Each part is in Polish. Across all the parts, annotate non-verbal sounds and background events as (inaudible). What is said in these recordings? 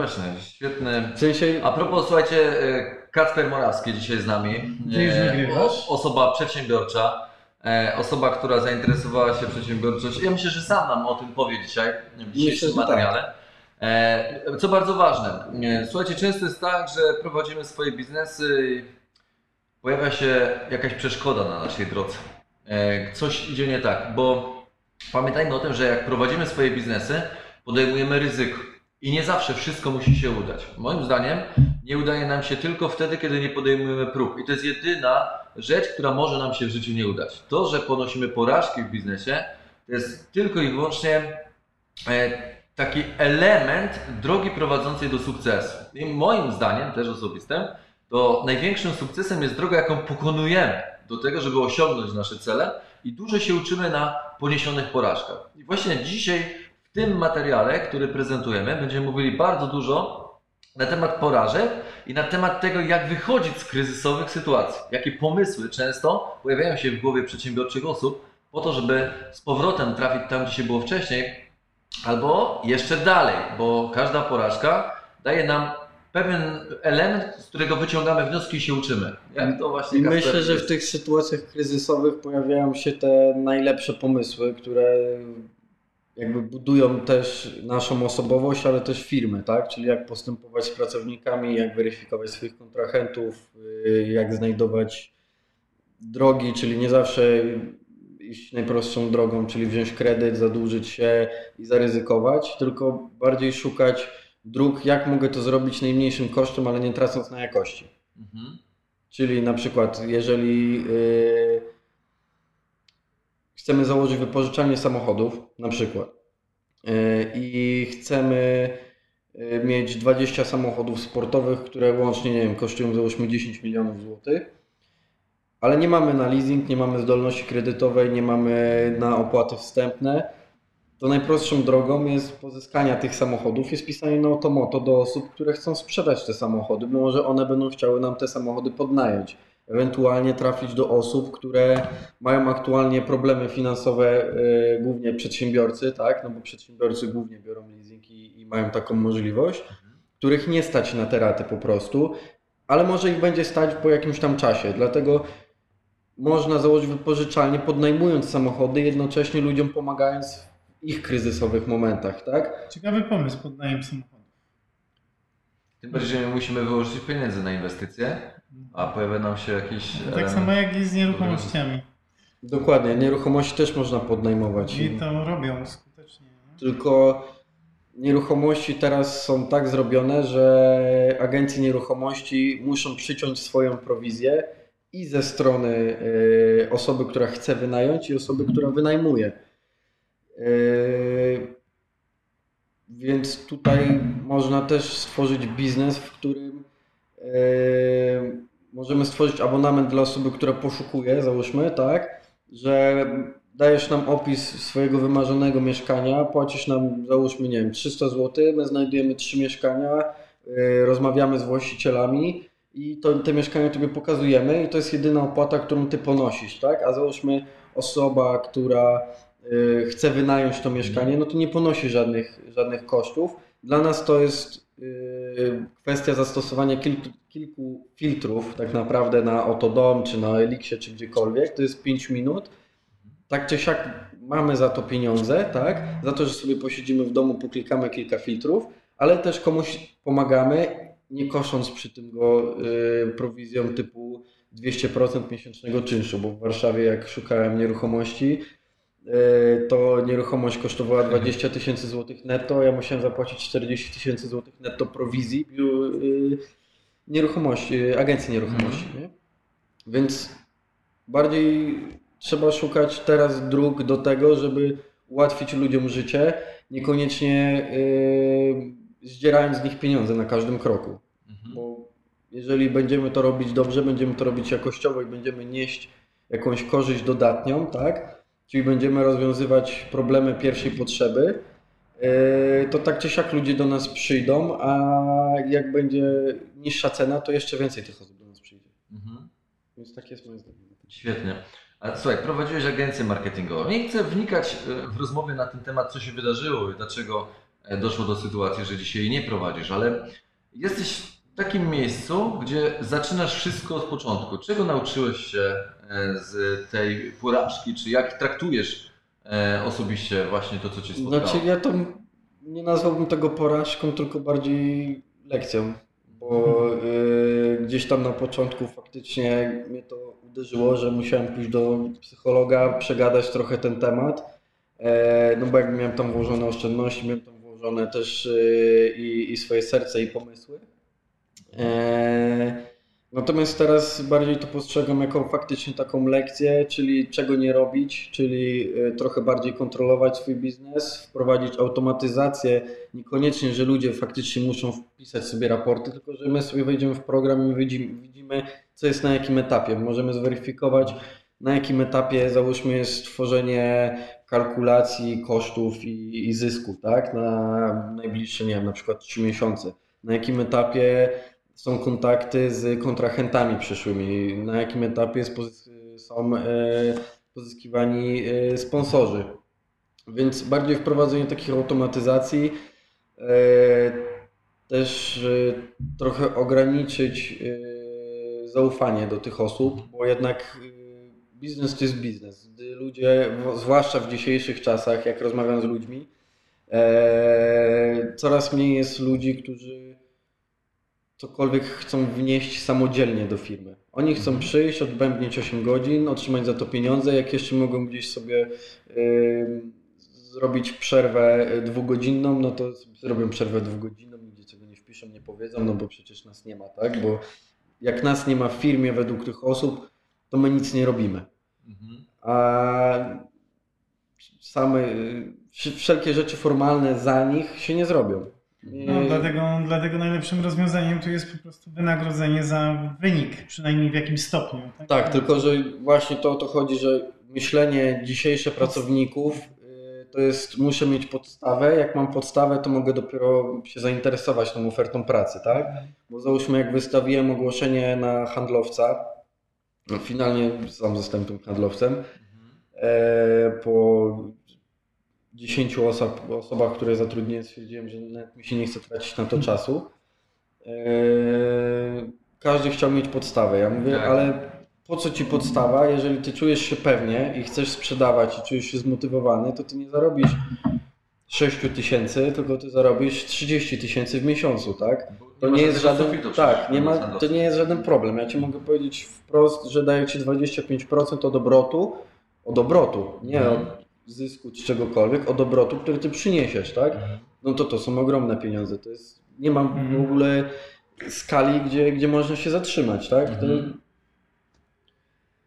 właśnie, świetny. W sensie, A propos, słuchajcie, e, Kacper Morawski dzisiaj z nami. Ty już E, nagrywasz? Osoba przedsiębiorcza, e, osoba, która zainteresowała się przedsiębiorczością. Ja myślę, że sam nam o tym powie dzisiaj, w dzisiejszym że tak. materiale. E, Co bardzo ważne, słuchajcie, często jest tak, że prowadzimy swoje biznesy i pojawia się jakaś przeszkoda na naszej drodze. Coś idzie nie tak, bo pamiętajmy o tym, że jak prowadzimy swoje biznesy, podejmujemy ryzyko i nie zawsze wszystko musi się udać. Moim zdaniem nie udaje nam się tylko wtedy, kiedy nie podejmujemy prób. I to jest jedyna rzecz, która może nam się w życiu nie udać. To, że ponosimy porażki w biznesie, to jest tylko i wyłącznie e, taki element drogi prowadzącej do sukcesu. I moim zdaniem, też osobistym, to największym sukcesem jest droga, jaką pokonujemy do tego, żeby osiągnąć nasze cele i dużo się uczymy na poniesionych porażkach. I właśnie dzisiaj w tym materiale, który prezentujemy, będziemy mówili bardzo dużo na temat porażek i na temat tego, jak wychodzić z kryzysowych sytuacji. Jakie pomysły często pojawiają się w głowie przedsiębiorczych osób po to, żeby z powrotem trafić tam, gdzie się było wcześniej, albo jeszcze dalej, bo każda porażka daje nam pewien element, z którego wyciągamy wnioski i się uczymy. Jak to właśnie i myślę, że w tych sytuacjach kryzysowych pojawiają się te najlepsze pomysły, które jakby budują też naszą osobowość, ale też firmy, tak? Czyli jak postępować z pracownikami, jak weryfikować swoich kontrahentów, y, jak znajdować drogi, czyli nie zawsze iść najprostszą drogą, czyli wziąć kredyt, zadłużyć się i zaryzykować, tylko bardziej szukać dróg, jak mogę to zrobić najmniejszym kosztem, ale nie tracąc na jakości. Mhm. Czyli na przykład, jeżeli yy, chcemy założyć wypożyczalnię samochodów, na przykład, yy, i chcemy yy, mieć 20 samochodów sportowych, które łącznie, nie wiem, kosztują załóżmy 10 milionów złotych, ale nie mamy na leasing, nie mamy zdolności kredytowej, nie mamy na opłaty wstępne, to najprostszą drogą jest pozyskania tych samochodów i spisanie na automoto do osób, które chcą sprzedać te samochody, bo może one będą chciały nam te samochody podnająć. Ewentualnie trafić do osób, które mają aktualnie problemy finansowe, yy, głównie przedsiębiorcy, tak? No bo przedsiębiorcy głównie biorą leasing i, i mają taką możliwość, których nie stać na te raty po prostu, ale może ich będzie stać po jakimś tam czasie. Dlatego można założyć wypożyczalnię, podnajmując samochody, jednocześnie ludziom pomagając w ich kryzysowych momentach, tak? Ciekawy pomysł pod najem samochodu. Tym bardziej, że my musimy wyłożyć pieniędzy na inwestycje, a pojawia nam się jakiś. Tak element- samo jak i z nieruchomościami. Dokładnie, nieruchomości też można podnajmować. I to robią skutecznie. nie? Tylko nieruchomości teraz są tak zrobione, że agencje nieruchomości muszą przyciąć swoją prowizję i ze strony y, osoby, która chce wynająć i osoby, która wynajmuje. Y, Więc tutaj można też stworzyć biznes, w którym możemy stworzyć abonament dla osoby, która poszukuje, załóżmy, tak, że dajesz nam opis swojego wymarzonego mieszkania, płacisz nam, załóżmy, nie wiem, 300 zł, my znajdujemy trzy mieszkania, y, rozmawiamy z właścicielami i to, te mieszkania Tobie pokazujemy i to jest jedyna opłata, którą Ty ponosisz, tak? A załóżmy osoba, która y, chce wynająć to mieszkanie, no to nie ponosi żadnych, żadnych kosztów. Dla nas to jest y, kwestia zastosowania kilku, kilku filtrów tak naprawdę na Otodom, czy na Elixie, czy gdziekolwiek. To jest 5 minut. Tak czy siak mamy za to pieniądze, tak? Za to, że sobie posiedzimy w domu, poklikamy kilka filtrów, ale też komuś pomagamy, nie kosząc przy tym go y, prowizją typu 200% miesięcznego czynszu, bo w Warszawie jak szukałem nieruchomości, y, to nieruchomość kosztowała 20 tysięcy złotych netto, ja musiałem zapłacić 40 tysięcy złotych netto prowizji y, nieruchomości, agencji nieruchomości. Nie? Więc bardziej trzeba szukać teraz dróg do tego, żeby ułatwić ludziom życie, niekoniecznie yy, zdzierając z nich pieniądze na każdym kroku. Mhm. Bo jeżeli będziemy to robić dobrze, będziemy to robić jakościowo i będziemy nieść jakąś korzyść dodatnią, tak? Czyli będziemy rozwiązywać problemy pierwszej potrzeby, yy, to tak czy siak ludzie do nas przyjdą, a jak będzie niższa cena, to jeszcze więcej tych osób do nas przyjdzie. Mhm. Więc tak jest moje zdanie. Świetnie. A słuchaj, prowadziłeś agencję marketingową. Nie chcę wnikać e, w rozmowie na ten temat, co się wydarzyło i dlaczego e, doszło do sytuacji, że dzisiaj jej nie prowadzisz, ale jesteś w takim miejscu, gdzie zaczynasz wszystko od początku. Czego nauczyłeś się z tej porażki, czy jak traktujesz e, osobiście właśnie to, co cię spotkało? Znaczy ja to nie nazwałbym tego porażką, tylko bardziej lekcją, bo y, gdzieś tam na początku faktycznie mnie to uderzyło, że musiałem pójść do psychologa, przegadać trochę ten temat, e, no bo jak miałem tam włożone oszczędności, miałem tam włożone też i, i swoje serce i pomysły. E, Natomiast teraz bardziej to postrzegam jako faktycznie taką lekcję, czyli czego nie robić, czyli y, trochę bardziej kontrolować swój biznes, wprowadzić automatyzację. Niekoniecznie, że ludzie faktycznie muszą wpisać sobie raporty, tylko że my sobie wejdziemy w program i widzimy, co jest na jakim etapie. Możemy zweryfikować, na jakim etapie załóżmy jest tworzenie kalkulacji kosztów i, i zysków, tak? Na najbliższe, nie wiem, na przykład 3 miesiące. Na jakim etapie są kontakty z kontrahentami przyszłymi, na jakim etapie są e, pozyskiwani e, sponsorzy. Więc bardziej wprowadzenie takich automatyzacji, e, też trochę ograniczyć zaufanie do tych osób, bo jednak biznes to jest biznes. Ludzie, zwłaszcza w dzisiejszych czasach, jak rozmawiam z ludźmi, coraz mniej jest ludzi, którzy cokolwiek chcą wnieść samodzielnie do firmy. Oni chcą przyjść, odbębnić 8 godzin, otrzymać za to pieniądze, jak jeszcze mogą gdzieś sobie zrobić przerwę y, dwugodzinną, no to zrobią przerwę dwugodzinną, nigdzie czego nie wpiszą, nie powiedzą, no bo przecież nas nie ma, tak? Bo jak nas nie ma w firmie według tych osób, to my nic nie robimy. Mhm. A same, y, wsz- wszelkie rzeczy formalne za nich się nie zrobią. No, I- dlatego, dlatego najlepszym rozwiązaniem tu jest po prostu wynagrodzenie za wynik, przynajmniej w jakimś stopniu. Tak, Tak, tylko że właśnie to o to chodzi, że myślenie dzisiejsze pracowników y, to jest muszę mieć podstawę, jak mam podstawę, to mogę dopiero się zainteresować tą ofertą pracy, tak? Bo załóżmy jak wystawiłem ogłoszenie na handlowca, no finalnie sam zostałem tym handlowcem, e, po 10 osob, osobach, które zatrudniłem, stwierdziłem, że nawet mi się nie chce tracić na to czasu. E, każdy chciał mieć podstawę. Ja mówię, Tak. ale po co ci podstawa, jeżeli ty czujesz się pewnie i chcesz sprzedawać i czujesz się zmotywowany, to ty nie zarobisz 6 tysięcy, tylko ty zarobisz 30 tysięcy w miesiącu, tak? To ma nie jest żaden, sufitu tak, nie ma, to nie jest żaden problem. Ja ci mogę powiedzieć wprost, że daję ci 25% od obrotu, od obrotu, nie Mhm. od zysku czy czegokolwiek, od obrotu, który ty przyniesiesz, tak? Mhm. No to to są ogromne pieniądze. To jest, nie ma w Mhm. ogóle skali, gdzie, gdzie można się zatrzymać, tak? To, Mhm.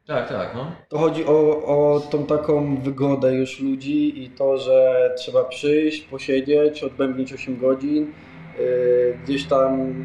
Tak, tak, no. to chodzi o, o tą taką wygodę już ludzi i to, że trzeba przyjść, posiedzieć, odbębnić 8 godzin, yy, gdzieś tam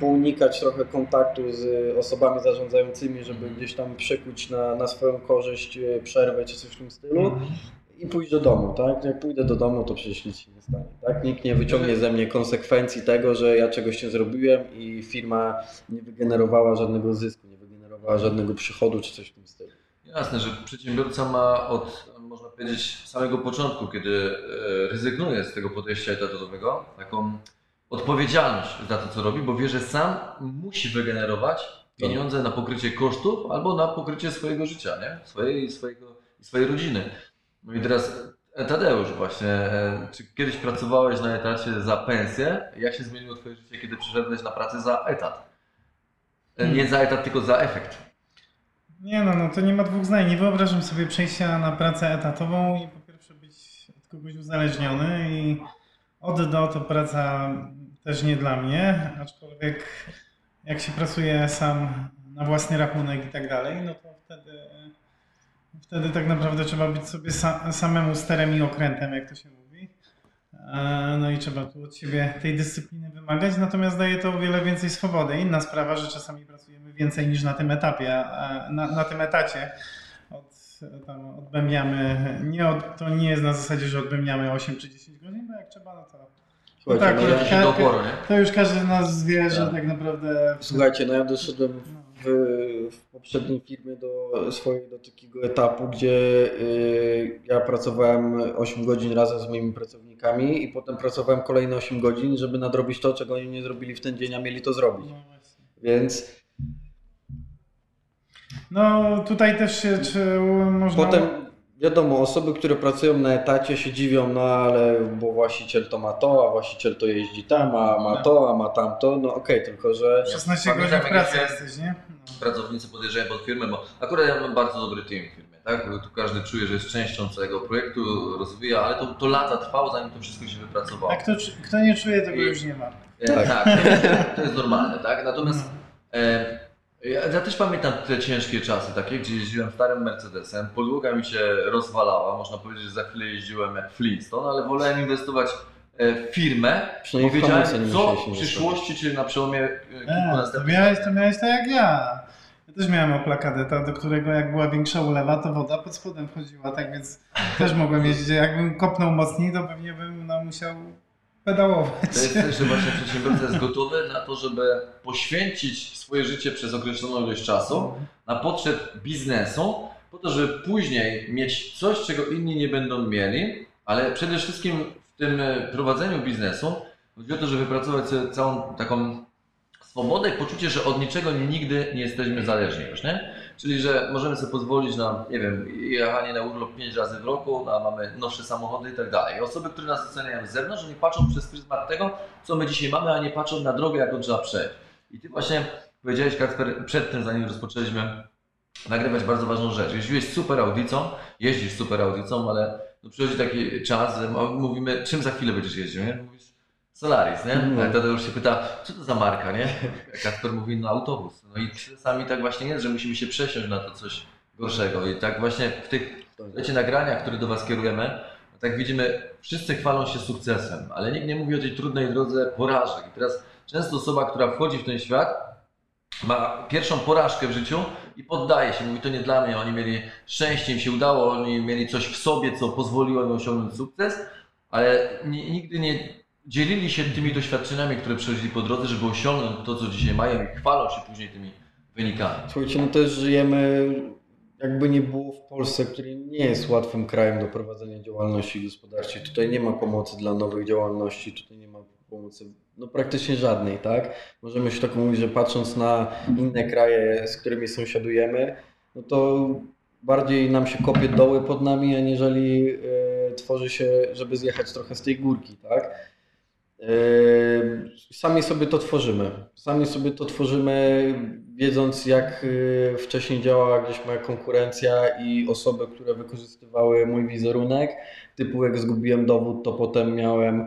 pounikać trochę kontaktu z osobami zarządzającymi, żeby Mhm. gdzieś tam przekuć na, na swoją korzyść yy, przerwę czy coś w tym stylu Mhm. i pójść do domu, tak? Jak pójdę do domu, to przecież nic się nie stanie, tak? Nikt nie wyciągnie ze mnie konsekwencji tego, że ja czegoś nie zrobiłem i firma nie wygenerowała żadnego zysku, nie wygenerowała żadnego przychodu czy coś w tym stylu. Jasne, że przedsiębiorca ma od, można powiedzieć, samego początku, kiedy e, rezygnuje z tego podejścia etatowego, taką odpowiedzialność za to, co robi, bo wie, że sam musi wygenerować pieniądze na pokrycie kosztów albo na pokrycie swojego życia, nie? Swojej, swojego, swojej rodziny. No i teraz e, Tadeusz właśnie, e, czy kiedyś pracowałeś na etacie za pensję? Jak się zmieniło Twoje życie, kiedy przyszedłeś na pracę za etat? E, Nie za etat, tylko za efekt. Nie no, no to nie ma dwóch zdań. Nie wyobrażam sobie przejścia na pracę etatową i po pierwsze być od kogoś uzależniony i od do to praca też nie dla mnie, aczkolwiek jak się pracuje sam na własny rachunek i tak dalej, no to wtedy, wtedy tak naprawdę trzeba być sobie sa, samemu sterem i okrętem, jak to się mówi. E, No i trzeba tu od siebie tej dyscypliny wymagać, natomiast daje to o wiele więcej swobody. Inna sprawa, że czasami pracujemy więcej niż na tym etapie, na, na tym etacie. Od, tam nie od, to nie jest na zasadzie, że odbębniamy 8 czy 10 godzin, bo jak trzeba, no to, Słuchajcie, tak, no to ja, do oporu, nie? to już każdy z nas wie, że Tak. tak naprawdę... słuchajcie, no ja doszedłem w, w poprzedniej firmie do swojej do takiego etapu, gdzie y, ja pracowałem 8 godzin razem z moimi pracownikami i potem pracowałem kolejne 8 godzin, żeby nadrobić to, czego oni nie zrobili w ten dzień, a mieli to zrobić. No. Więc No tutaj też się czy można... potem wiadomo, osoby, które pracują na etacie się dziwią, no ale bo właściciel to ma to, a właściciel to jeździ tam, a ma to, a ma tamto. No okej, tylko że 16 godzin Pamiętam, w jak pracy jesteś, nie? No. Pracownicy podjeżdżają pod firmę, bo akurat ja mam bardzo dobry team w firmie, tak? Tu każdy czuje, że jest częścią całego projektu, rozwija, ale to, to lata trwało, zanim to wszystko się wypracowało. A kto, kto nie czuje, tego I- już nie ma. E, Tak. tak, to jest normalne, tak? Natomiast No. E, ja, ja też pamiętam te ciężkie czasy, takie, gdzie jeździłem starym Mercedesem, podłoga mi się rozwalała, można powiedzieć, że za chwilę jeździłem jak Flintstone, ale wolałem inwestować e, w firmę, bo przynajmniej w wiedziałem, hamulce nie co musiałeś w inwestować. przyszłości, czyli na przełomie e, kilku to następnych miałeś, to miałeś tak jak ja. Ja też miałem Opla Kadeta, do którego jak była większa ulewa, to woda pod spodem wchodziła, tak więc też mogłem jeździć. Jakbym kopnął mocniej, to pewnie bym no, musiał pedałować. To jest też, że właśnie przedsiębiorca jest gotowy na to, żeby poświęcić swoje życie przez określoną ilość czasu na potrzeb biznesu, po to, żeby później mieć coś, czego inni nie będą mieli, ale przede wszystkim w tym e, prowadzeniu biznesu chodzi o to, żeby wypracować sobie całą taką swobodę i poczucie, że od niczego nigdy nie jesteśmy zależni już, nie? Czyli, że możemy sobie pozwolić na, nie wiem, jechanie na urlop 5 razy w roku, a mamy nowsze samochody i tak dalej. Osoby, które nas oceniają z zewnątrz, oni patrzą przez pryzmat tego, co my dzisiaj mamy, a nie patrzą na drogę, jaką trzeba przejść. I Ty właśnie powiedziałeś, Kacper, przed tym, zanim rozpoczęliśmy nagrywać bardzo ważną rzecz. Jeździłeś super audicą, jeździsz super audicą, ale no przychodzi taki czas, mówimy, czym za chwilę będziesz jeździł, nie? Mówisz, Solaris, nie? No. No. Tadeusz się pyta, co to za marka, nie? (laughs) A Kacper mówi, no autobus. No i czasami tak właśnie jest, że musimy się przesiąść na to coś gorszego. I tak właśnie w tych wiecie, nagraniach, które do Was kierujemy, no tak widzimy, wszyscy chwalą się sukcesem, ale nikt nie mówi o tej trudnej drodze porażek. I teraz często osoba, która wchodzi w ten świat, ma pierwszą porażkę w życiu i poddaje się. Mówi, to nie dla mnie, oni mieli szczęście, im się udało, oni mieli coś w sobie, co pozwoliło im osiągnąć sukces, ale ni- nigdy nie dzielili się tymi doświadczeniami, które przechodzili po drodze, żeby osiągnąć to, co dzisiaj mają i chwalą się później tymi wynikami. Słuchajcie, no też żyjemy, jakby nie było w Polsce, który nie jest łatwym krajem do prowadzenia działalności gospodarczej. Tutaj nie ma pomocy dla nowych działalności, tutaj nie ma pomocy no praktycznie żadnej, tak? Możemy się tak mówić, że patrząc na inne kraje, z którymi sąsiadujemy, no to bardziej nam się kopie doły pod nami, aniżeli e, tworzy się, żeby zjechać trochę z tej górki, tak? Yy, Sami sobie to tworzymy. Sami sobie to tworzymy, wiedząc jak yy, wcześniej działała gdzieś moja konkurencja i osoby, które wykorzystywały mój wizerunek. Typu jak zgubiłem dowód, to potem miałem,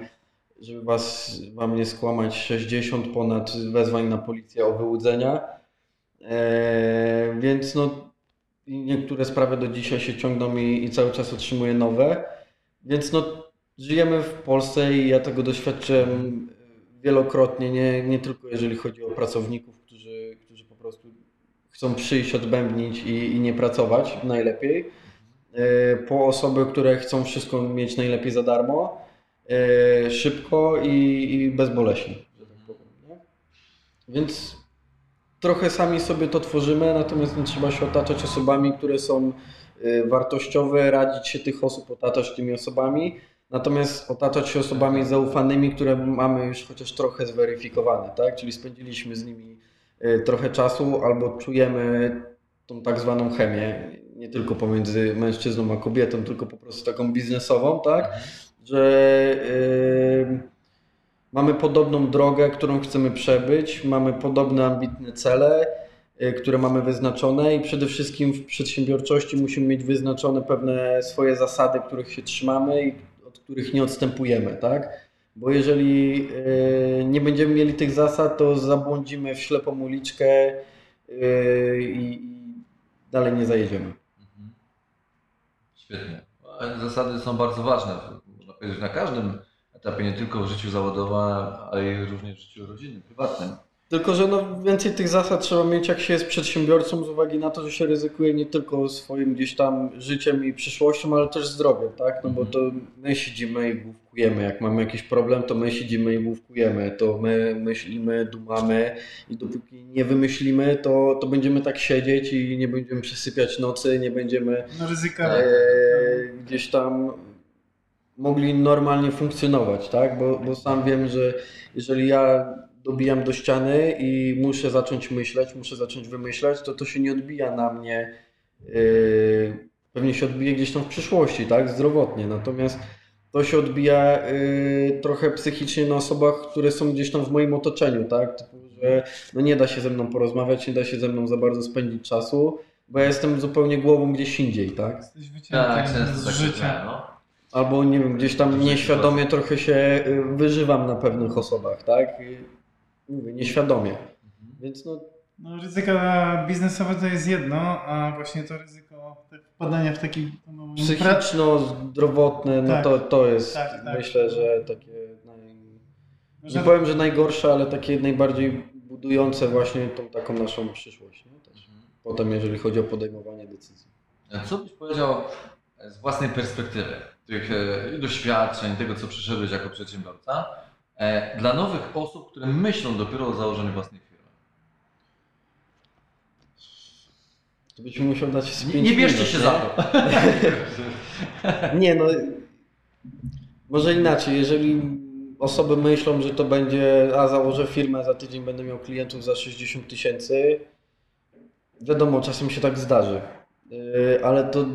żeby was, wam nie skłamać, 60 ponad wezwań na policję o wyłudzenia. Yy, Więc no, niektóre sprawy do dzisiaj się ciągną i, i cały czas otrzymuję nowe. Więc no, żyjemy w Polsce i ja tego doświadczyłem wielokrotnie, nie, nie tylko jeżeli chodzi o pracowników, którzy, którzy po prostu chcą przyjść, odbębnić i, i nie pracować najlepiej, e, po osoby, które chcą wszystko mieć najlepiej za darmo, e, szybko i, i bezboleśnie, tak? Więc trochę sami sobie to tworzymy, natomiast nie trzeba się otaczać osobami, które są e, wartościowe, radzić się tych osób, otaczać tymi osobami, natomiast otaczać się osobami zaufanymi, które mamy już chociaż trochę zweryfikowane, tak? Czyli spędziliśmy z nimi e, trochę czasu albo czujemy tą tak zwaną chemię, nie tylko pomiędzy mężczyzną a kobietą, tylko po prostu taką biznesową, tak? Że e, mamy podobną drogę, którą chcemy przebyć, mamy podobne ambitne cele, y, które mamy wyznaczone i przede wszystkim w przedsiębiorczości musimy mieć wyznaczone pewne swoje zasady, których się trzymamy i których nie odstępujemy, tak? Bo jeżeli y, nie będziemy mieli tych zasad, to zabłądzimy w ślepą uliczkę y, i dalej nie zajedziemy. Świetnie. Zasady są bardzo ważne, można powiedzieć, na każdym etapie, nie tylko w życiu zawodowym, ale i również w życiu rodzinnym, prywatnym. Tylko, że no więcej tych zasad trzeba mieć, jak się jest przedsiębiorcą, z uwagi na to, że się ryzykuje nie tylko swoim gdzieś tam życiem i przyszłością, ale też zdrowiem, tak? No bo to my siedzimy i główkujemy. Jak mamy jakiś problem, to my siedzimy i główkujemy. To my myślimy, dumamy i dopóki nie wymyślimy, to, to będziemy tak siedzieć i nie będziemy przesypiać nocy, nie będziemy No ryzyka. e, gdzieś tam mogli normalnie funkcjonować, tak? Bo, bo sam wiem, że jeżeli ja dobijam do ściany i muszę zacząć myśleć, muszę zacząć wymyślać, to to się nie odbija na mnie. Yy, pewnie się odbije gdzieś tam w przyszłości, tak? Zdrowotnie. Natomiast to się odbija yy, trochę psychicznie na osobach, które są gdzieś tam w moim otoczeniu, tak? Typu, że no nie da się ze mną porozmawiać, nie da się ze mną za bardzo spędzić czasu, bo ja jestem zupełnie głową gdzieś indziej, tak? Jesteś wycięty Tak, z tak życia. no. Albo nie wiem, gdzieś tam nieświadomie trochę się y, wyżywam na pewnych osobach, tak? Mówię, nieświadomie. Więc no, No ryzyka biznesowe to jest jedno, a właśnie to ryzyko tak wpadania w taki no, pra- psychiczno-zdrowotne, no Tak. to, to jest Tak, tak. myślę, że takie naj... nie że- powiem, że najgorsze, ale takie najbardziej budujące właśnie tą taką naszą przyszłość. Nie? Też. Potem jeżeli chodzi o podejmowanie decyzji. Co byś powiedział z własnej perspektywy, tych e, doświadczeń, tego co przeszedłeś jako przedsiębiorca, dla nowych osób, które myślą dopiero o założeniu własnej firmy? To byśmy musiał dać z Nie, nie bierzcie minut, się nie? za to. (laughs) Nie no, może inaczej, jeżeli osoby myślą, że to będzie, a założę firmę, za tydzień będę miał klientów za 60 tysięcy, wiadomo, czasem się tak zdarzy, Yy, ale to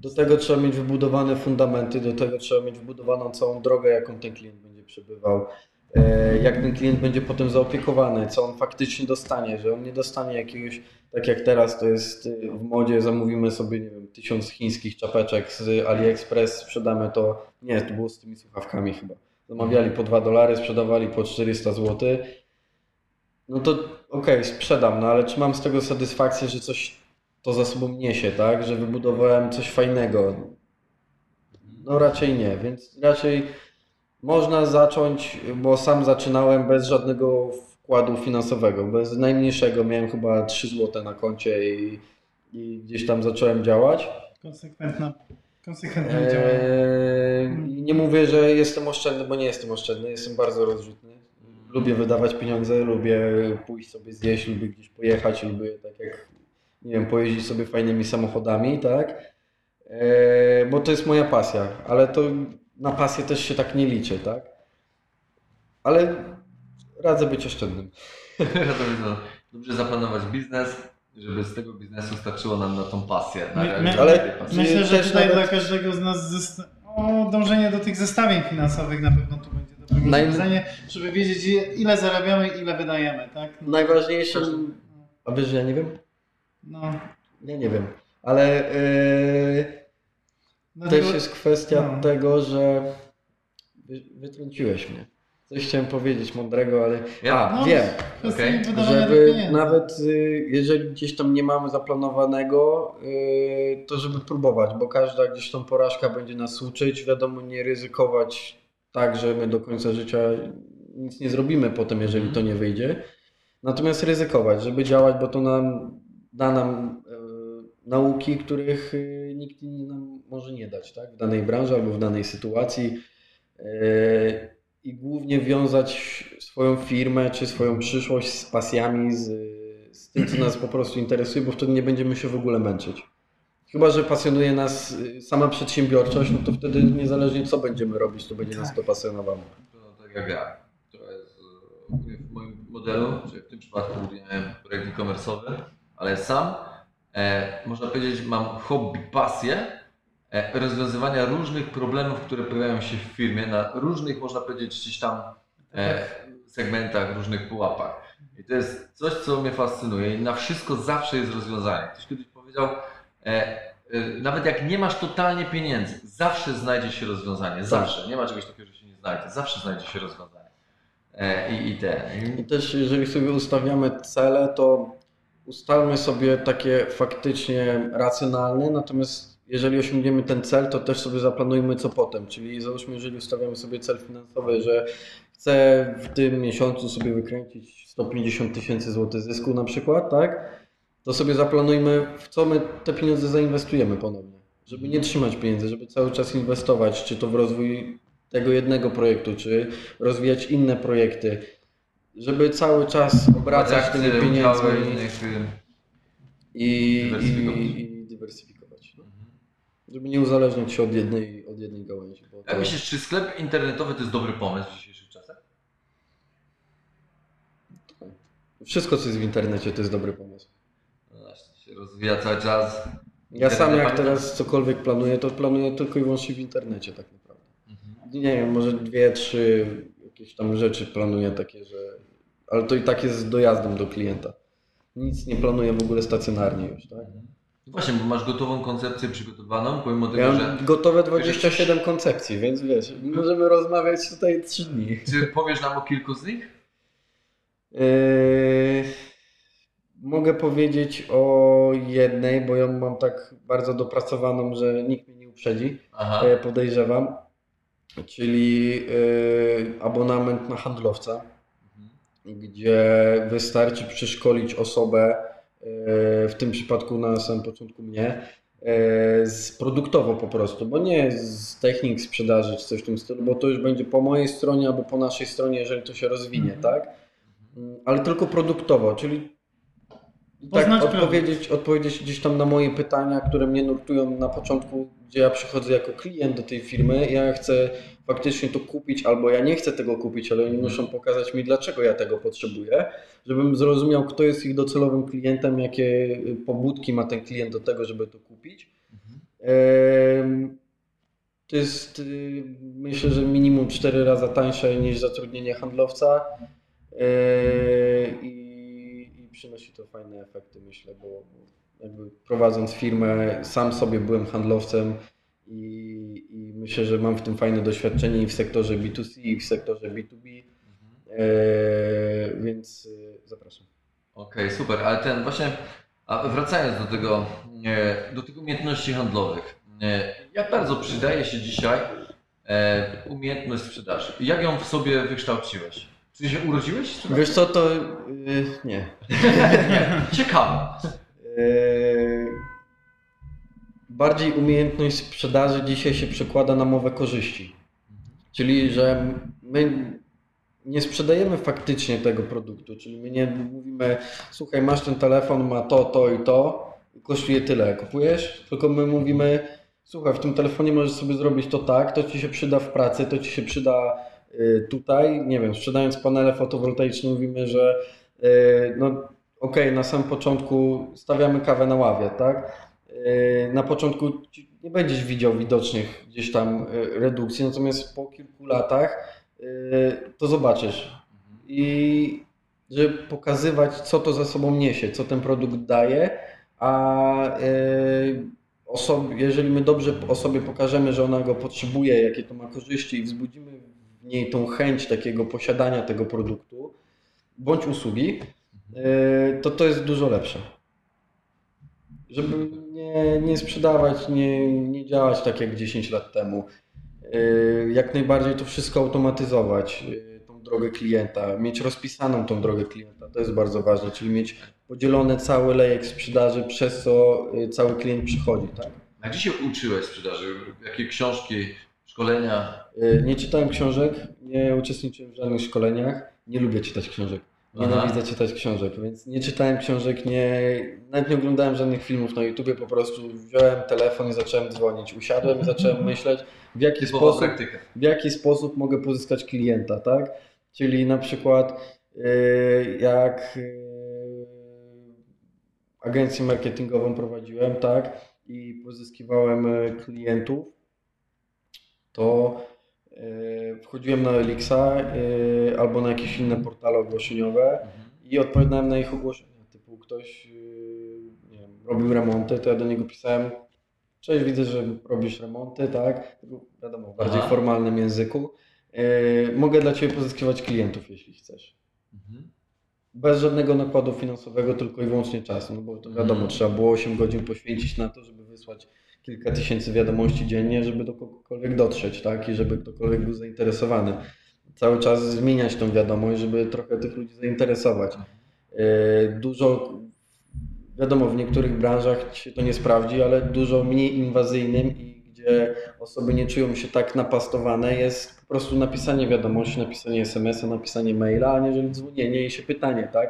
do tego trzeba mieć wybudowane fundamenty, do tego trzeba mieć wybudowaną całą drogę, jaką ten klient będzie przebywał, yy, jak ten klient będzie potem zaopiekowany, co on faktycznie dostanie, że on nie dostanie jakiegoś tak jak teraz to jest y, w modzie, zamówimy sobie, nie wiem, tysiąc chińskich czapeczek z AliExpress, sprzedamy to, nie, to było z tymi słuchawkami chyba. Zamawiali po 2 dolary, sprzedawali po 400 zł. No to okej, sprzedam, no ale czy mam z tego satysfakcję, że coś to za sobą niesie, tak? Że wybudowałem coś fajnego? No raczej nie, więc raczej można zacząć, bo sam zaczynałem bez żadnego wkładu finansowego, bez najmniejszego. Miałem chyba 3 zł na koncie i, i gdzieś tam zacząłem działać. konsekwentna, konsekwentne. Eee, nie mówię, że jestem oszczędny, bo nie jestem oszczędny, jestem bardzo rozrzutny. Lubię wydawać pieniądze, lubię pójść sobie zjeść, lubię gdzieś pojechać, lubię tak jak, nie wiem, pojeździć sobie fajnymi samochodami, tak? Eee, bo to jest moja pasja, ale to na pasję też się tak nie liczy, tak? Ale radzę być oszczędnym. (laughs) Wiadomo, Dobrze zaplanować biznes, żeby z tego biznesu starczyło nam na tą pasję. Na My- my- ale- pasji. Myślę, że tutaj nawet- dla każdego z nas zesta- o, dążenie do tych zestawień finansowych na pewno tu będzie dobre Naj- rozwiązanie, żeby wiedzieć ile- zarabiamy i ile wydajemy, tak? Najważniejszym... A wiesz, że ja nie wiem? No, Ja nie wiem. Ale yy, dlatego, też jest kwestia no. tego, że wy, wytrąciłeś mnie. Coś chciałem powiedzieć mądrego, ale. Ja? A, No, wiem. tych Żeby nawet y, jeżeli gdzieś tam nie mamy zaplanowanego, y, to żeby próbować, bo każda gdzieś tam porażka będzie nas uczyć. Wiadomo, nie ryzykować tak, że my do końca życia nic nie zrobimy potem, jeżeli to nie wyjdzie. Natomiast ryzykować, żeby działać, bo to nam da nam y, nauki, których nikt inny nam może nie dać, tak? W danej branży albo w danej sytuacji. Y, i głównie wiązać swoją firmę czy swoją przyszłość z pasjami, z, z tym, co nas po prostu interesuje, bo wtedy nie będziemy się w ogóle męczyć. Chyba, że pasjonuje nas y, sama przedsiębiorczość, no to wtedy niezależnie co będziemy robić, to będzie nas to pasjonowało. To tak jak ja. To jest e, ogólnie w moim modelu, czyli w tym przypadku budujemy projekt e-commerce'owy, ale sam, e, można powiedzieć, mam hobby, pasję e, rozwiązywania różnych problemów, które pojawiają się w firmie na różnych, można powiedzieć, gdzieś tam e, segmentach, różnych pułapach. I to jest coś, co mnie fascynuje i na wszystko zawsze jest rozwiązanie. Ktoś kiedyś powiedział, e, e, nawet jak nie masz totalnie pieniędzy, zawsze znajdzie się rozwiązanie. Zawsze. Nie ma czegoś takiego, że się nie znajdzie. Zawsze znajdzie się rozwiązanie. E, I, i te. I też jeżeli sobie ustawiamy cele, to ustalmy sobie takie faktycznie racjonalne, natomiast jeżeli osiągniemy ten cel, to też sobie zaplanujmy co potem. Czyli załóżmy, jeżeli ustawiamy sobie cel finansowy, że chcę w tym miesiącu sobie wykręcić 150 tysięcy złotych zysku na przykład, tak? To sobie zaplanujmy, w co my te pieniądze zainwestujemy ponownie. Żeby nie trzymać pieniędzy, żeby cały czas inwestować, czy to w rozwój tego jednego projektu, czy rozwijać inne projekty. Żeby cały czas obracać tymi pieniędzmi i, Dywersyfikować. i, dywersyfikować. No. Żeby nie uzależniać się od jednej, od jednej gałęzi. Bo Jak to, myślisz, czy sklep internetowy to jest dobry pomysł w dzisiejszych czasach? wszystko, co jest w internecie, to jest dobry pomysł. No właśnie, się rozwija cały czas. Ja sam jak teraz cokolwiek planuję, to planuję tylko i wyłącznie w internecie tak naprawdę. Mhm. Nie wiem, może dwie, trzy jakieś tam rzeczy planuję takie, że... Ale to i tak jest z dojazdem do klienta. Nic nie planuję w ogóle stacjonarnie już, tak? Właśnie, bo masz gotową koncepcję przygotowaną, pomimo tego, Ja że... gotowe 27 koncepcji, więc wiesz, możemy rozmawiać tutaj 3 dni. Czy powiesz nam o kilku z nich? Yy, mogę powiedzieć o jednej, bo ją mam tak bardzo dopracowaną, że nikt mnie nie uprzedzi, Aha. e, podejrzewam. Czyli yy, abonament na handlowca. Gdzie wystarczy przeszkolić osobę, yy, w tym przypadku na samym początku mnie, yy, z produktowo po prostu, bo nie z technik sprzedaży czy coś w tym stylu, bo to już będzie po mojej stronie albo po naszej stronie, jeżeli to się rozwinie, Mhm. tak? Ale tylko produktowo, czyli Poznać tak, odpowiedzieć, odpowiedzieć gdzieś tam na moje pytania, które mnie nurtują na początku, gdzie ja przychodzę jako klient do tej firmy, ja chcę faktycznie to kupić, albo ja nie chcę tego kupić, ale oni muszą pokazać mi, dlaczego ja tego potrzebuję, żebym zrozumiał, kto jest ich docelowym klientem, jakie y, pobudki ma ten klient do tego, żeby to kupić. Mhm. To jest y, myślę, że minimum 4 razy tańsze niż zatrudnienie handlowca e, i przynosi to fajne efekty, myślę, bo jakby prowadząc firmę, sam sobie byłem handlowcem i, i myślę, że mam w tym fajne doświadczenie i w sektorze B2C, i w sektorze B2B, e, więc y, zapraszam. Okej, super, ale ten właśnie, a wracając do tego, e, do tych umiejętności handlowych, e, jak bardzo przydaje się dzisiaj e, umiejętność sprzedaży? Jak ją w sobie wykształciłeś? Czy się urodziłeś? tym? Wiesz co, to y, nie. (laughs) Ciekawe. Eee, Bardziej umiejętność sprzedaży dzisiaj się przekłada na mowę korzyści. Czyli, że my nie sprzedajemy faktycznie tego produktu, czyli my nie mówimy, słuchaj, masz ten telefon, ma to, to i to, i kosztuje tyle, kupujesz? Tylko my mówimy, słuchaj, w tym telefonie możesz sobie zrobić to tak, to ci się przyda w pracy, to ci się przyda y, tutaj, nie wiem, sprzedając panele fotowoltaiczne mówimy, że y, no okej, na samym początku stawiamy kawę na ławie, tak? Yy, Na początku nie będziesz widział widocznych gdzieś tam redukcji, natomiast po kilku latach to zobaczysz. I żeby pokazywać, co to za sobą niesie, co ten produkt daje, a yy, osob- jeżeli my dobrze osobie pokażemy, że ona go potrzebuje, jakie to ma korzyści i wzbudzimy w niej tą chęć takiego posiadania tego produktu bądź usługi, yy, to to jest dużo lepsze. Żeby nie, nie sprzedawać, nie, nie działać tak jak 10 lat temu. Yy, Jak najbardziej to wszystko automatyzować, yy, tą drogę klienta, mieć rozpisaną tą drogę klienta, to jest bardzo ważne, czyli mieć podzielony cały lejek sprzedaży, przez co cały klient przychodzi. Tak? A gdzie się uczyłeś sprzedaży? Jakie książki, szkolenia? Yy, Nie czytałem książek, nie uczestniczyłem w żadnych szkoleniach, nie lubię czytać książek. Nienawidzę czytać książek, więc nie czytałem książek, nie, nawet nie oglądałem żadnych filmów na YouTubie, po prostu wziąłem telefon i zacząłem dzwonić. Usiadłem i zacząłem myśleć, w jaki sposób, praktyka. w jaki sposób mogę pozyskać klienta, tak? Czyli na przykład yy, jak yy, agencję marketingową prowadziłem, tak? I pozyskiwałem klientów, to wchodziłem na Elixa yy, albo na jakieś inne portale ogłoszeniowe i odpowiadałem na ich ogłoszenia. Typu ktoś yy, nie wiem, robił remonty, to ja do niego pisałem Cześć, widzę, że robisz remonty, tak? Wiadomo, w bardziej Aha. formalnym języku. Mogę dla Ciebie pozyskiwać klientów, jeśli chcesz. Mhm. Bez żadnego nakładu finansowego, tylko i wyłącznie czasu, no bo to wiadomo, Mhm. trzeba było 8 godzin poświęcić na to, żeby wysłać kilka tysięcy wiadomości dziennie, żeby do kogokolwiek dotrzeć, tak? I żeby ktokolwiek był zainteresowany. Cały czas zmieniać tą wiadomość, żeby trochę tych ludzi zainteresować. Yy, Dużo, wiadomo, w niektórych branżach się to nie sprawdzi, ale dużo mniej inwazyjnym i gdzie osoby nie czują się tak napastowane jest po prostu napisanie wiadomości, napisanie SMS-a, napisanie maila, aniżeli dzwonienie i się pytanie, tak?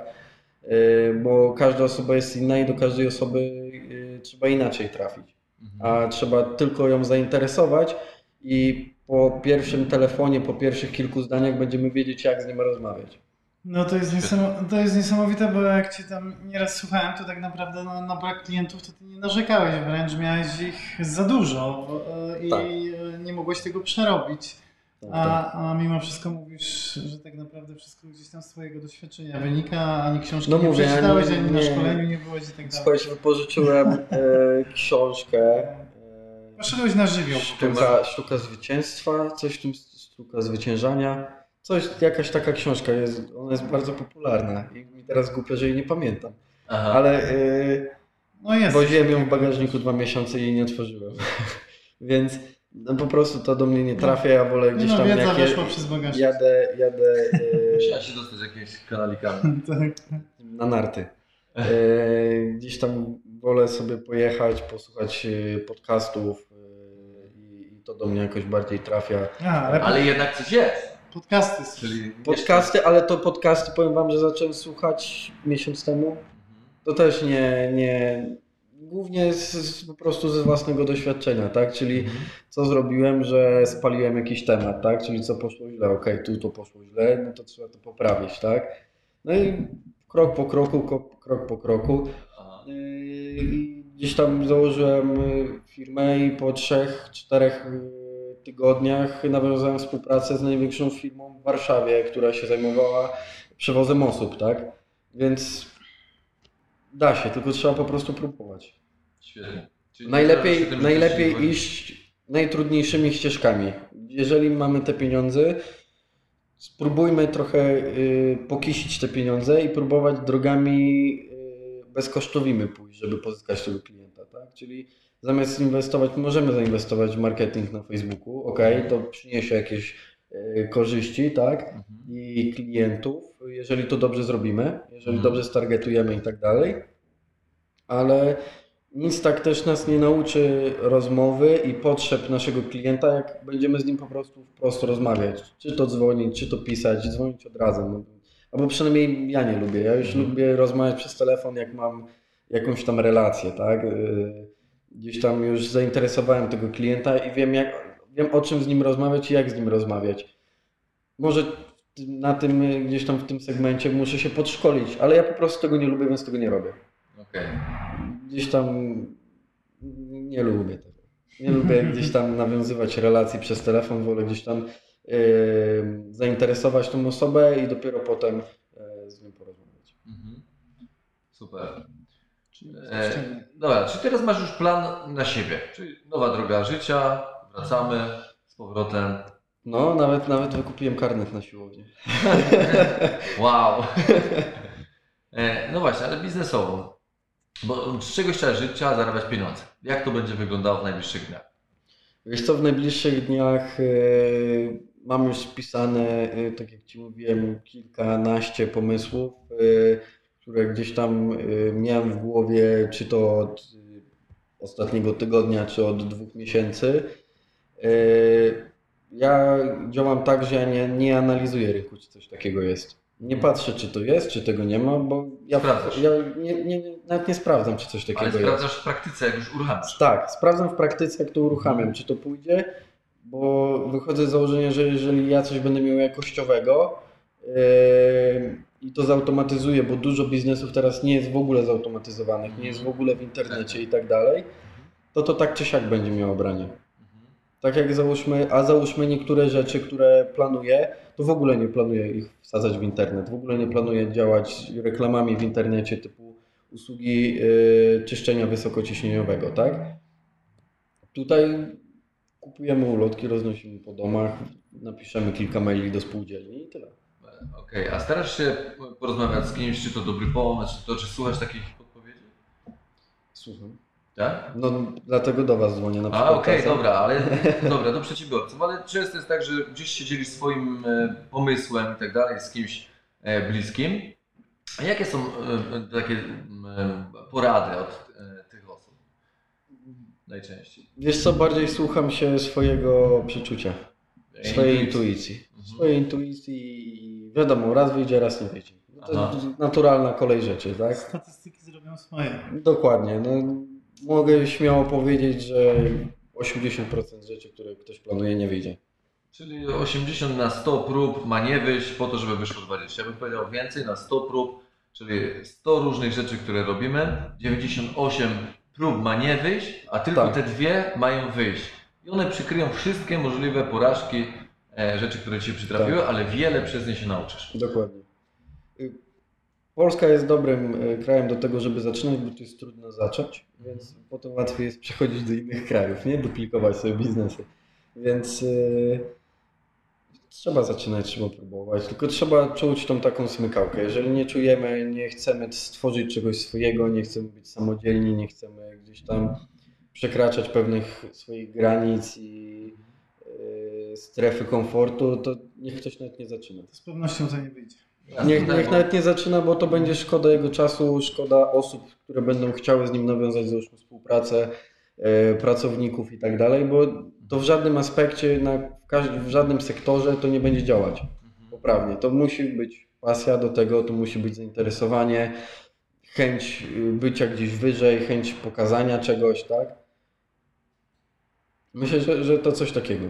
Yy, Bo każda osoba jest inna i do każdej osoby yy, trzeba inaczej trafić. A trzeba tylko ją zainteresować i po pierwszym telefonie, po pierwszych kilku zdaniach będziemy wiedzieć, jak z nim rozmawiać. No to jest, niesamow- to jest niesamowite, bo jak cię tam nieraz słuchałem, to tak naprawdę na, na brak klientów to ty nie narzekałeś, wręcz miałeś ich za dużo e, i Tak. nie mogłeś tego przerobić. Tak, tak. A, a mimo wszystko mówisz, że tak naprawdę wszystko gdzieś tam z twojego doświadczenia wynika, ani książki No nie mówię, przeczytałeś, nie- ani na nie. szkoleniu nie byłeś i tak dalej. Słuchajcie, wypożyczyłem e, książkę e, Poszedłeś na żywioł. sztuka, sztuka Zwycięstwa, coś w tym Sztuka Zwyciężania. Coś, jakaś taka książka jest, ona jest bardzo popularna i mi teraz głupio, że jej nie pamiętam. Aha. Ale e, No jest. Woziłem ją w bagażniku dwa miesiące i jej nie otworzyłem. (laughs) Więc no, po prostu to do mnie nie trafia, ja wolę gdzieś no, tam wiedza jak weszła przez bagażnik. jadę, jadę Musiała e, się dostać jakimiś kanalikami. (laughs) tak. na narty. E, gdzieś tam wolę sobie pojechać, posłuchać e, podcastów e, i, i to do mnie jakoś bardziej trafia. A, ale, Ale jednak coś jest. podcasty są. Czyli Podcasty, ale to podcasty powiem wam, że zacząłem słuchać miesiąc temu. Mhm. To też nie, nie głównie z, z, po prostu ze własnego doświadczenia, tak? Czyli Mhm. co zrobiłem, że spaliłem jakiś temat, tak? Czyli co poszło źle, okej, tu to poszło źle, no to trzeba to poprawić, tak? No i krok po kroku, krok po kroku. Yy, I gdzieś tam założyłem y, firmę i po trzech, czterech y, tygodniach nawiązałem współpracę z największą firmą w Warszawie, która się zajmowała przewozem osób, tak? Więc da się, tylko trzeba po prostu próbować. Świetnie. Czyli Najlepiej, najlepiej iść najtrudniejszymi ścieżkami. Jeżeli mamy te pieniądze, spróbujmy trochę y, pokisić te pieniądze i próbować drogami y, bezkosztowymi pójść, żeby pozyskać tego klienta. Tak? Czyli zamiast inwestować, możemy zainwestować w marketing na Facebooku, ok, to przyniesie jakieś y, korzyści, tak? Mhm. i klientów, jeżeli to dobrze zrobimy, jeżeli Mhm. dobrze stargetujemy i tak dalej. Ale nic tak też nas nie nauczy rozmowy i potrzeb naszego klienta, jak będziemy z nim po prostu wprost rozmawiać. Czy to dzwonić, czy to pisać, dzwonić od razu. No, albo przynajmniej ja nie lubię. Ja już Mhm. lubię rozmawiać przez telefon, jak mam jakąś tam relację, tak? Yy, Gdzieś tam już zainteresowałem tego klienta i wiem, jak, wiem o czym z nim rozmawiać i jak z nim rozmawiać. Może na tym, y, gdzieś tam w tym segmencie muszę się podszkolić, ale ja po prostu tego nie lubię, więc tego nie robię. Okej. Gdzieś tam nie lubię tego. Nie lubię gdzieś tam nawiązywać relacji przez telefon, wolę gdzieś tam yy, zainteresować tą osobę i dopiero potem yy, z nią porozmawiać. Mhm. Super. Czyli E, dobra, czy teraz masz już plan na siebie? Czyli nowa droga życia, wracamy z powrotem. No, nawet, nawet wykupiłem karnet na siłownię. (laughs) Wow. E, no właśnie, ale biznesowo. Bo z czegoś trzeba żyć, trzeba zarabiać pieniądze. Jak to będzie wyglądało w najbliższych dniach? Wiesz co, w najbliższych dniach yy, mam już spisane, yy, tak jak Ci mówiłem, kilkanaście pomysłów, yy, które gdzieś tam miałem w głowie, czy to od ostatniego tygodnia, czy od dwóch miesięcy. Ja działam tak, że ja nie, nie analizuję rynku, czy coś takiego jest. Nie patrzę, czy to jest, czy tego nie ma, bo ja, Sprawdzasz. ja nie, nie, nawet nie sprawdzam, czy coś Ale takiego jest. sprawdzasz w praktyce, jak już uruchamiasz. Tak, sprawdzam w praktyce, jak to uruchamiam, czy to pójdzie, bo wychodzę z założenia, że jeżeli ja coś będę miał jakościowego yy, i to zautomatyzuję, bo dużo biznesów teraz nie jest w ogóle zautomatyzowanych, nie jest w ogóle w internecie i tak dalej, to to tak czy siak będzie miało branie. Tak jak załóżmy, a załóżmy niektóre rzeczy, które planuję, to w ogóle nie planuję ich wsadzać w internet, w ogóle nie planuję działać reklamami w internecie typu usługi yy, czyszczenia wysokociśnieniowego, tak? Tutaj kupujemy ulotki, roznosimy po domach, napiszemy kilka maili do spółdzielni i tyle. Okej, a starasz się porozmawiać z kimś, czy to dobry pomysł, czy to, czy słuchasz takich podpowiedzi? Słucham. Tak? No dlatego do Was dzwonię na A, przykład. okej, czasem. dobra, ale (laughs) dobra, do przedsiębiorców, ale często jest tak, że gdzieś się dzielisz swoim e, pomysłem i tak dalej z kimś e, bliskim. A jakie są e, takie porady od tych osób najczęściej? Wiesz co, bardziej słucham się swojego przeczucia, swojej intuicji. Mhm. Swojej intuicji i wiadomo, raz wyjdzie, raz nie wyjdzie. No To Aha. jest naturalna kolej rzeczy, tak? Statystyki zrobią swoje. Dokładnie. No, mogę śmiało powiedzieć, że 80% rzeczy, które ktoś planuje, nie wyjdzie. Czyli 80 na 100 prób ma nie wyjść po to, żeby wyszło 20. Ja bym powiedział więcej na 100 prób, czyli 100 różnych rzeczy, które robimy. 98 prób ma nie wyjść, a tylko Tak. te dwie mają wyjść. I one przykryją wszystkie możliwe porażki, e, rzeczy, które Ci się przytrafiły, Tak. ale wiele przez nie się nauczysz. Dokładnie. Polska jest dobrym y, krajem do tego, żeby zaczynać, bo tu jest trudno zacząć, więc potem łatwiej jest przechodzić do innych krajów, nie? Duplikować sobie biznesy. Więc y, trzeba zaczynać, trzeba próbować, tylko trzeba czuć tą taką smykałkę. Jeżeli nie czujemy, nie chcemy stworzyć czegoś swojego, nie chcemy być samodzielni, nie chcemy gdzieś tam przekraczać pewnych swoich granic i y, strefy komfortu, to niech ktoś nawet nie zaczyna. Z pewnością to nie wyjdzie. Niech, niech nawet nie zaczyna, bo to będzie szkoda jego czasu, szkoda osób, które będą chciały z nim nawiązać załóżmy współpracę, e, pracowników i tak dalej, bo to w żadnym aspekcie, na, w, każdym, w żadnym sektorze to nie będzie działać Mhm. poprawnie. To musi być pasja do tego, to musi być zainteresowanie, chęć y, bycia gdzieś wyżej, chęć pokazania czegoś, tak? Myślę, że, że to coś takiego.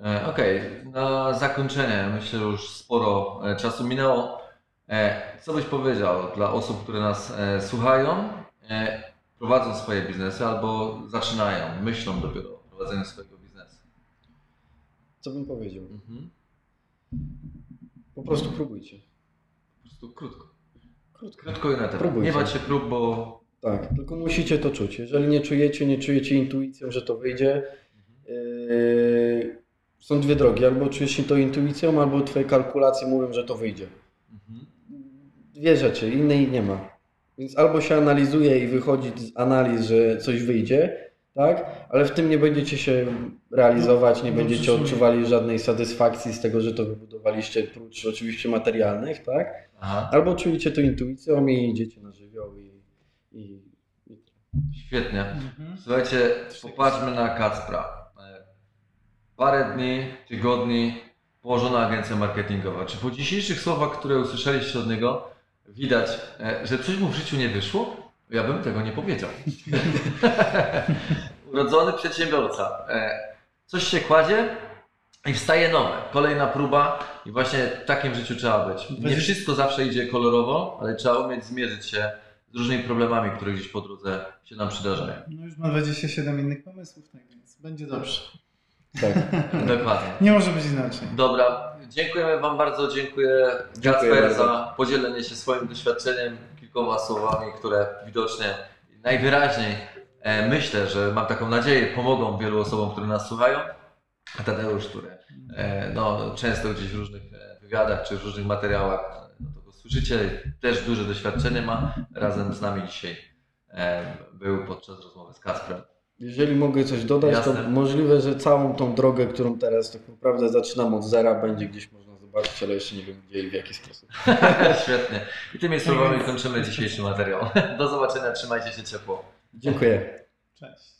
Mhm. E, Okej, na zakończenie, myślę, że już sporo e, czasu minęło. E, Co byś powiedział dla osób, które nas słuchają, prowadzą swoje biznesy albo zaczynają, myślą dopiero o prowadzeniu swojego biznesu? Co bym powiedział? Mhm. Po prostu próbujcie. Po prostu krótko. Krótko. Krótko i na temat. Próbujcie. Nie bać się prób, bo Tak, tylko musicie to czuć. Jeżeli nie czujecie, nie czujecie intuicją, że to wyjdzie, yy, są dwie drogi. Albo czujesz się to intuicją, albo twoje kalkulacje mówią, że to wyjdzie. Mhm. Dwie rzeczy, innej nie ma. Więc albo się analizuje i wychodzi z analiz, że coś wyjdzie, tak? Ale w tym nie będziecie się realizować, nie No, będziecie odczuwali żadnej satysfakcji z tego, że to wybudowaliście, prócz oczywiście materialnych, tak? Aha. Albo czujecie to intuicją i idziecie na żywioł i, i, i Świetnie. Mhm. Słuchajcie, popatrzmy na Kacpra. Parę dni, tygodni, położona agencja marketingowa. Czy po dzisiejszych słowach, które usłyszeliście od niego, widać, e, że coś mu w życiu nie wyszło? Ja bym tego nie powiedział. (laughs) Urodzony przedsiębiorca. E, Coś się kładzie i wstaje nowe. Kolejna próba i właśnie w takim życiu trzeba być. Nie wszystko zawsze idzie kolorowo, ale trzeba umieć zmierzyć się z różnymi problemami, które gdzieś po drodze się nam przydarzają. No już ma 27 innych pomysłów, tak więc będzie dobrze. Tak. (laughs) Dokładnie. Nie może być inaczej. Dobra, dziękujemy Wam bardzo, dziękuję Dziękuję Kacper za podzielenie się swoim doświadczeniem, kilkoma słowami, które widocznie najwyraźniej e, myślę, że mam taką nadzieję, pomogą wielu osobom, które nas słuchają. A Tadeusz, który e, no, często gdzieś w różnych e, wywiadach czy w różnych materiałach e, no, to go słyszycie, też duże doświadczenie ma, razem z nami dzisiaj e, był podczas rozmowy z Kacprem. Jeżeli mogę coś dodać, Jasne. to możliwe, że całą tą drogę, którą teraz tak naprawdę zaczynam od zera, będzie gdzieś można zobaczyć, ale jeszcze nie wiem gdzie i w jaki sposób. (laughs) Świetnie. I tymi słowami kończymy dzisiejszy materiał. Do zobaczenia, trzymajcie się ciepło. Dziękuję. Cześć.